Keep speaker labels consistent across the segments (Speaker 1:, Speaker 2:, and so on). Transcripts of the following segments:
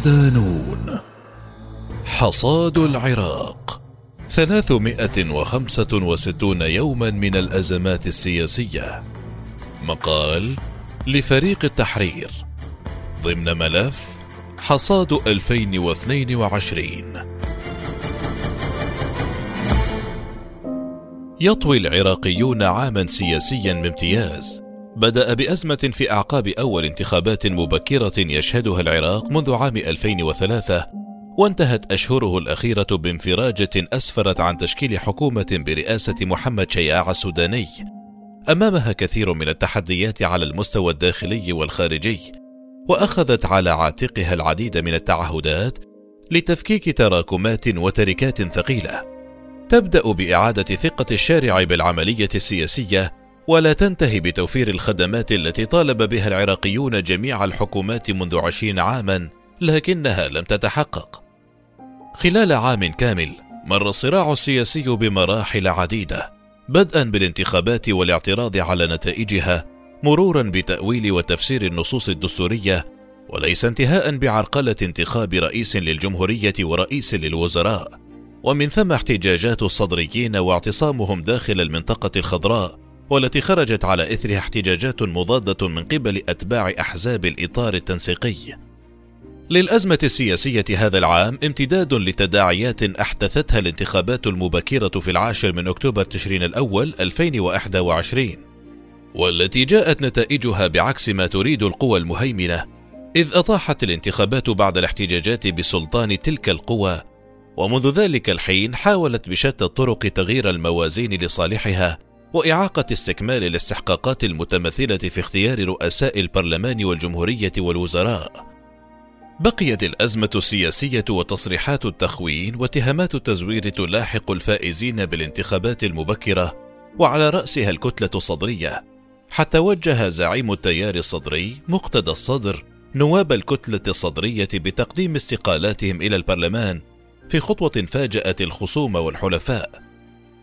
Speaker 1: صدانون حصاد العراق. ثلاثمائة وخمسة وستون يوما من الأزمات السياسية. مقال لفريق التحرير. ضمن ملف حصاد 2022 يطوي العراقيون عاما سياسيا بامتياز. بدأ بأزمة في أعقاب أول انتخابات مبكرة يشهدها العراق منذ عام 2003 وانتهت أشهره الأخيرة بانفراجة أسفرت عن تشكيل حكومة برئاسة محمد شياع السوداني. أمامها كثير من التحديات على المستوى الداخلي والخارجي وأخذت على عاتقها العديد من التعهدات لتفكيك تراكمات وتركات ثقيلة. تبدأ بإعادة ثقة الشارع بالعملية السياسية ولا تنتهي بتوفير الخدمات التي طالب بها العراقيون جميع الحكومات منذ عشرين عاما لكنها لم تتحقق. خلال عام كامل مر الصراع السياسي بمراحل عديدة بدءا بالانتخابات والاعتراض على نتائجها مرورا بتأويل وتفسير النصوص الدستورية وليس انتهاء بعرقلة انتخاب رئيس للجمهورية ورئيس للوزراء. ومن ثم احتجاجات الصدريين واعتصامهم داخل المنطقة الخضراء والتي خرجت على إثرها احتجاجات مضادة من قبل أتباع أحزاب الإطار التنسيقي. للأزمة السياسية هذا العام امتداد لتداعيات أحدثتها الانتخابات المبكرة في العاشر من أكتوبر تشرين الأول 2021 والتي جاءت نتائجها بعكس ما تريد القوى المهيمنة إذ أطاحت الانتخابات بعد الاحتجاجات بسلطان تلك القوى ومنذ ذلك الحين حاولت بشتى الطرق تغيير الموازين لصالحها وإعاقة استكمال الاستحقاقات المتمثلة في اختيار رؤساء البرلمان والجمهورية والوزراء. بقيت الأزمة السياسية وتصريحات التخوين واتهامات التزوير تلاحق الفائزين بالانتخابات المبكرة وعلى رأسها الكتلة الصدرية. حتى وجه زعيم التيار الصدري مقتدى الصدر نواب الكتلة الصدرية بتقديم استقالاتهم إلى البرلمان في خطوة فاجأت الخصوم والحلفاء.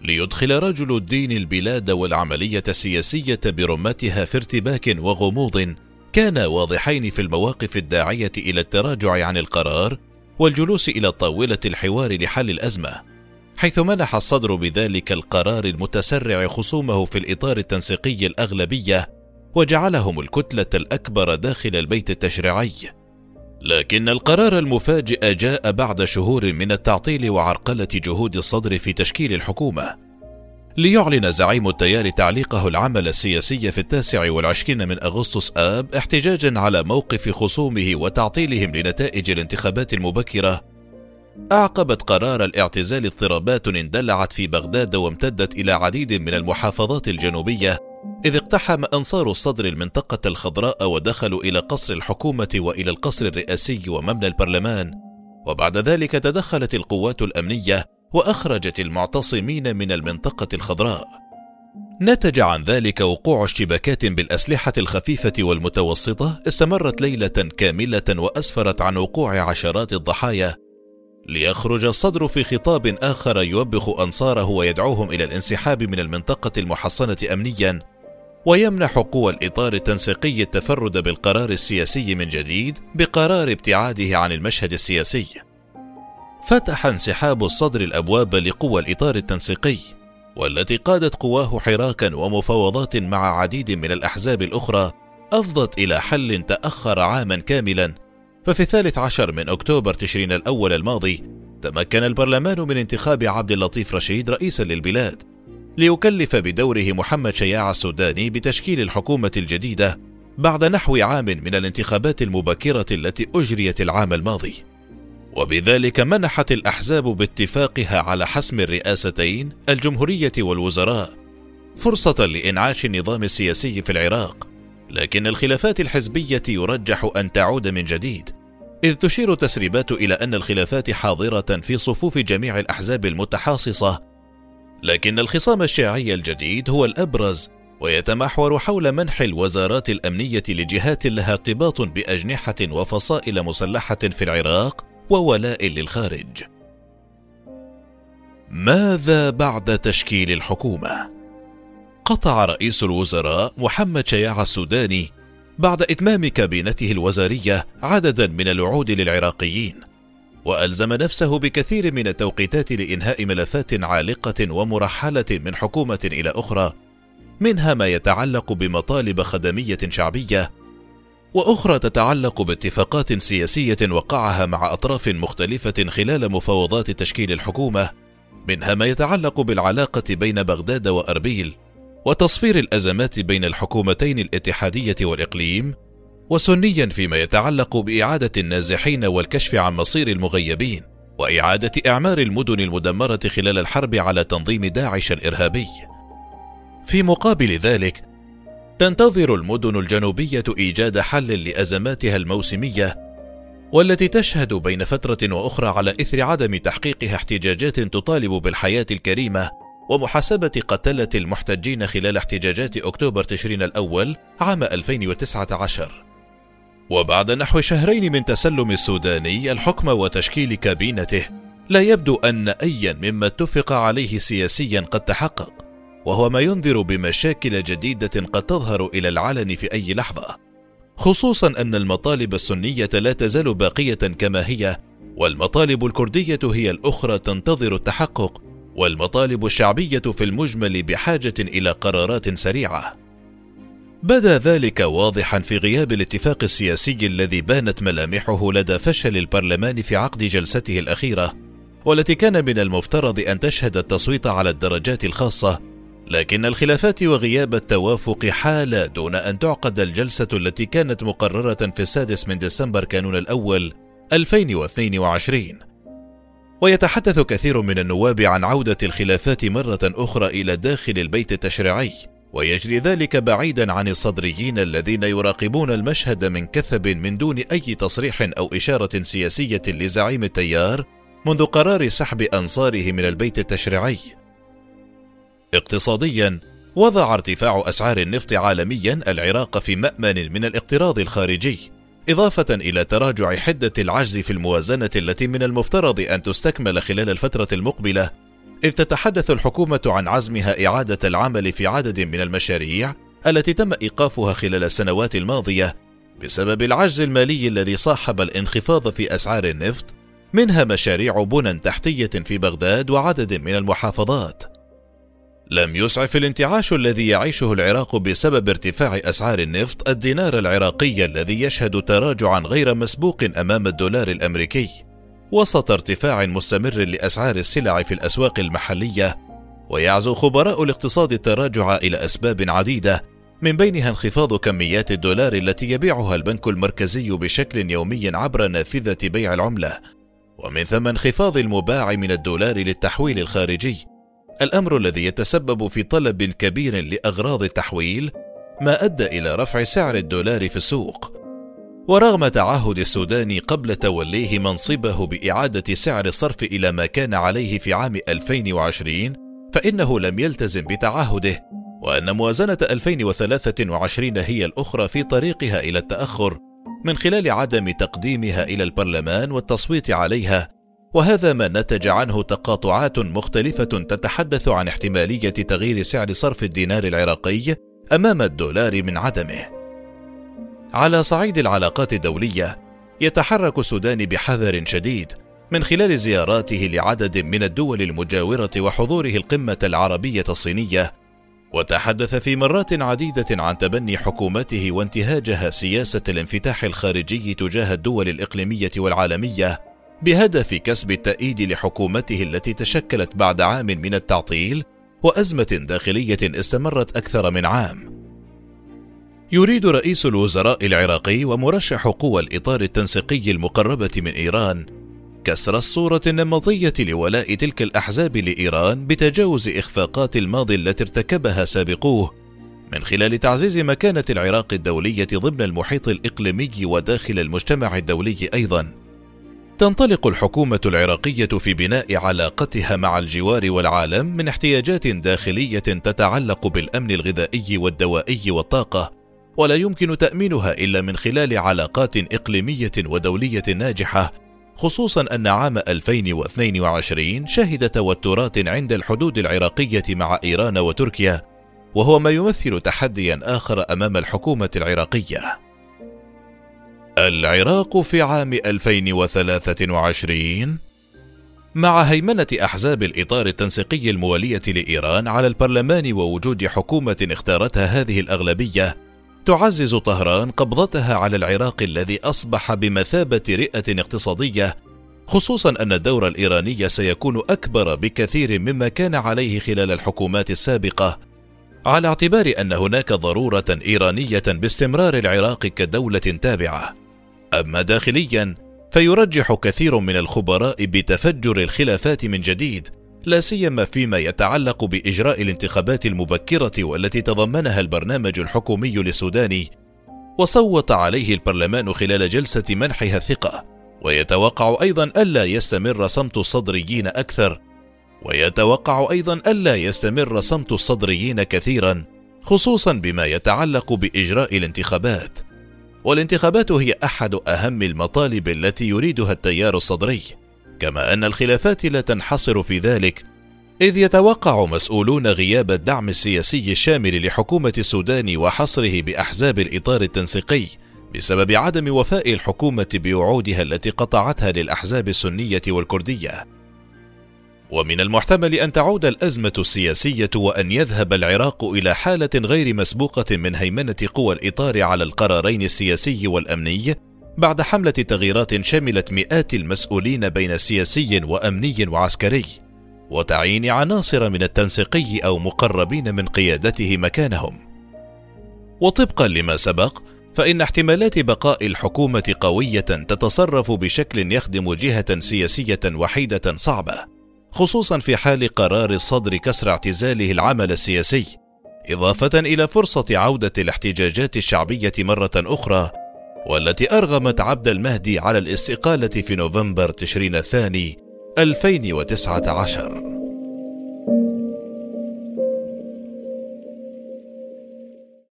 Speaker 1: ليدخل رجل الدين البلاد والعملية السياسية برمتها في ارتباك وغموض كانا واضحين في المواقف الداعية إلى التراجع عن القرار والجلوس إلى طاولة الحوار لحل الأزمة حيث منح الصدر بذلك القرار المتسرع خصومه في الإطار التنسيقي الأغلبية وجعلهم الكتلة الأكبر داخل البيت التشريعي. لكن القرار المفاجئ جاء بعد شهور من التعطيل وعرقلة جهود الصدر في تشكيل الحكومة. ليعلن زعيم التيار تعليقه العمل السياسي في التاسع والعشرين من أغسطس آب احتجاجا على موقف خصومه وتعطيلهم لنتائج الانتخابات المبكرة. أعقبت قرار الاعتزال اضطرابات اندلعت في بغداد وامتدت إلى عديد من المحافظات الجنوبية إذ اقتحم أنصار الصدر المنطقة الخضراء ودخلوا إلى قصر الحكومة وإلى القصر الرئاسي ومبنى البرلمان. وبعد ذلك تدخلت القوات الأمنية وأخرجت المعتصمين من المنطقة الخضراء. نتج عن ذلك وقوع اشتباكات بالأسلحة الخفيفة والمتوسطة استمرت ليلة كاملة وأسفرت عن وقوع عشرات الضحايا ليخرج الصدر في خطاب آخر يوبخ أنصاره ويدعوهم إلى الانسحاب من المنطقة المحصنة امنيا ويمنح قوى الإطار التنسيقي التفرد بالقرار السياسي من جديد بقرار ابتعاده عن المشهد السياسي. فتح انسحاب الصدر الأبواب لقوى الإطار التنسيقي والتي قادت قواه حراكا ومفاوضات مع عديد من الأحزاب الأخرى أفضت إلى حل تأخر عاما كاملا ففي الثالث عشر من أكتوبر تشرين الأول الماضي تمكن البرلمان من انتخاب عبد اللطيف رشيد رئيسا للبلاد ليكلف بدوره محمد شياع السوداني بتشكيل الحكومة الجديدة بعد نحو عام من الانتخابات المبكرة التي أجريت العام الماضي. وبذلك منحت الأحزاب باتفاقها على حسم الرئاستين الجمهورية والوزراء فرصة لإنعاش النظام السياسي في العراق لكن الخلافات الحزبية يرجح أن تعود من جديد. إذ تشير التسريبات إلى أن الخلافات حاضرة في صفوف جميع الأحزاب المتحاصصة. لكن الخصام الشيعي الجديد هو الأبرز ويتمحور حول منح الوزارات الأمنية لجهات لها ارتباط بأجنحة وفصائل مسلحة في العراق وولاء للخارج. ماذا بعد تشكيل الحكومة؟ قطع رئيس الوزراء محمد شياع السوداني بعد إتمام كابينته الوزارية عددا من الوعود للعراقيين وألزم نفسه بكثير من التوقيتات لإنهاء ملفات عالقة ومرحلة من حكومة إلى أخرى منها ما يتعلق بمطالب خدمية شعبية وأخرى تتعلق باتفاقات سياسية وقعها مع أطراف مختلفة خلال مفاوضات تشكيل الحكومة منها ما يتعلق بالعلاقة بين بغداد وأربيل. وتصفير الأزمات بين الحكومتين الاتحادية والإقليم وسنيا فيما يتعلق بإعادة النازحين والكشف عن مصير المغيبين وإعادة إعمار المدن المدمرة خلال الحرب على تنظيم داعش الإرهابي. في مقابل ذلك تنتظر المدن الجنوبية إيجاد حل لأزماتها الموسمية والتي تشهد بين فترة وأخرى على إثر عدم تحقيقها احتجاجات تطالب بالحياة الكريمة ومحاسبة قتلة المحتجين خلال احتجاجات أكتوبر تشرين الأول عام 2019 وبعد نحو شهرين من تسلم السوداني الحكم وتشكيل كابينته لا يبدو أن ايا مما اتفق عليه سياسيا قد تحقق وهو ما ينذر بمشاكل جديدة قد تظهر إلى العلن في أي لحظة خصوصا أن المطالب السنية لا تزال باقية كما هي والمطالب الكردية هي الأخرى تنتظر التحقق والمطالب الشعبية في المجمل بحاجة إلى قرارات سريعة. بدا ذلك واضحا في غياب الاتفاق السياسي الذي بانت ملامحه لدى فشل البرلمان في عقد جلسته الأخيرة والتي كان من المفترض أن تشهد التصويت على الدرجات الخاصة. لكن الخلافات وغياب التوافق حال دون أن تعقد الجلسة التي كانت مقررة في السادس من ديسمبر كانون الأول 2022 ويتحدث كثير من النواب عن عودة الخلافات مرة أخرى إلى داخل البيت التشريعي ويجري ذلك بعيدا عن الصدريين الذين يراقبون المشهد من كثب من دون أي تصريح أو إشارة سياسية لزعيم التيار منذ قرار سحب أنصاره من البيت التشريعي. اقتصاديا وضع ارتفاع أسعار النفط عالميا العراق في مأمن من الاقتراض الخارجي إضافة إلى تراجع حدة العجز في الموازنة التي من المفترض أن تستكمل خلال الفترة المقبلة إذ تتحدث الحكومة عن عزمها إعادة العمل في عدد من المشاريع التي تم إيقافها خلال السنوات الماضية بسبب العجز المالي الذي صاحب الانخفاض في أسعار النفط منها مشاريع بنى تحتية في بغداد وعدد من المحافظات. لم يسعف الانتعاش الذي يعيشه العراق بسبب ارتفاع أسعار النفط الدينار العراقي الذي يشهد تراجعا غير مسبوق أمام الدولار الأمريكي. وسط ارتفاع مستمر لأسعار السلع في الأسواق المحلية ويعزو خبراء الاقتصاد التراجع إلى أسباب عديدة من بينها انخفاض كميات الدولار التي يبيعها البنك المركزي بشكل يومي عبر نافذة بيع العملة ومن ثم انخفاض المباع من الدولار للتحويل الخارجي الأمر الذي يتسبب في طلب كبير لأغراض التحويل ما أدى إلى رفع سعر الدولار في السوق. ورغم تعهد السوداني قبل توليه منصبه بإعادة سعر الصرف إلى ما كان عليه في عام 2020 فإنه لم يلتزم بتعهده وأن موازنة 2023 هي الأخرى في طريقها إلى التأخر من خلال عدم تقديمها إلى البرلمان والتصويت عليها وهذا ما نتج عنه تقاطعات مختلفة تتحدث عن احتمالية تغيير سعر صرف الدينار العراقي أمام الدولار من عدمه. على صعيد العلاقات الدولية يتحرك السودان بحذر شديد من خلال زياراته لعدد من الدول المجاورة وحضوره القمة العربية الصينية وتحدث في مرات عديدة عن تبني حكومته وانتهاجها سياسة الانفتاح الخارجي تجاه الدول الإقليمية والعالمية بهدف كسب التأييد لحكومته التي تشكلت بعد عام من التعطيل وأزمة داخلية استمرت أكثر من عام. يريد رئيس الوزراء العراقي ومرشح قوى الإطار التنسيقي المقربة من إيران كسر الصورة النمطية لولاء تلك الأحزاب لإيران بتجاوز إخفاقات الماضي التي ارتكبها سابقوه من خلال تعزيز مكانة العراق الدولية ضمن المحيط الإقليمي وداخل المجتمع الدولي أيضا. تنطلق الحكومة العراقية في بناء علاقتها مع الجوار والعالم من احتياجات داخلية تتعلق بالأمن الغذائي والدوائي والطاقة ولا يمكن تأمينها إلا من خلال علاقات إقليمية ودولية ناجحة خصوصا أن عام 2022 شهد توترات عند الحدود العراقية مع إيران وتركيا وهو ما يمثل تحديا آخر أمام الحكومة العراقية. العراق في عام 2023 مع هيمنة أحزاب الإطار التنسيقي الموالية لإيران على البرلمان ووجود حكومة اختارتها هذه الأغلبية تعزز طهران قبضتها على العراق الذي أصبح بمثابة رئة اقتصادية خصوصا أن الدور الإيراني سيكون أكبر بكثير مما كان عليه خلال الحكومات السابقة على اعتبار أن هناك ضرورة إيرانية باستمرار العراق كدولة تابعة. أما داخليا فيرجح كثير من الخبراء بتفجر الخلافات من جديد لا سيما فيما يتعلق بإجراء الانتخابات المبكرة والتي تضمنها البرنامج الحكومي للسوداني وصوت عليه البرلمان خلال جلسة منحها الثقة. ويتوقع أيضا الا يستمر صمت الصدريين أكثر. ويتوقع أيضا الا يستمر صمت الصدريين كثيرا خصوصا بما يتعلق بإجراء الانتخابات. والانتخابات هي أحد أهم المطالب التي يريدها التيار الصدري كما أن الخلافات لا تنحصر في ذلك إذ يتوقع مسؤولون غياب الدعم السياسي الشامل لحكومة السودان وحصره بأحزاب الإطار التنسيقي بسبب عدم وفاء الحكومة بوعودها التي قطعتها للأحزاب السنية والكردية. ومن المحتمل أن تعود الأزمة السياسية وأن يذهب العراق إلى حالة غير مسبوقة من هيمنة قوى الإطار على القرارين السياسي والأمني بعد حملة تغييرات شملت مئات المسؤولين بين سياسي وأمني وعسكري وتعيين عناصر من التنسيقي أو مقربين من قيادته مكانهم. وطبقا لما سبق فإن احتمالات بقاء الحكومة قوية تتصرف بشكل يخدم جهة سياسية وحيدة صعبة. خصوصا في حال قرار الصدر كسر اعتزاله العمل السياسي إضافة إلى فرصة عودة الاحتجاجات الشعبية مرة أخرى والتي أرغمت عبد المهدي على الاستقالة في نوفمبر تشرين الثاني 2019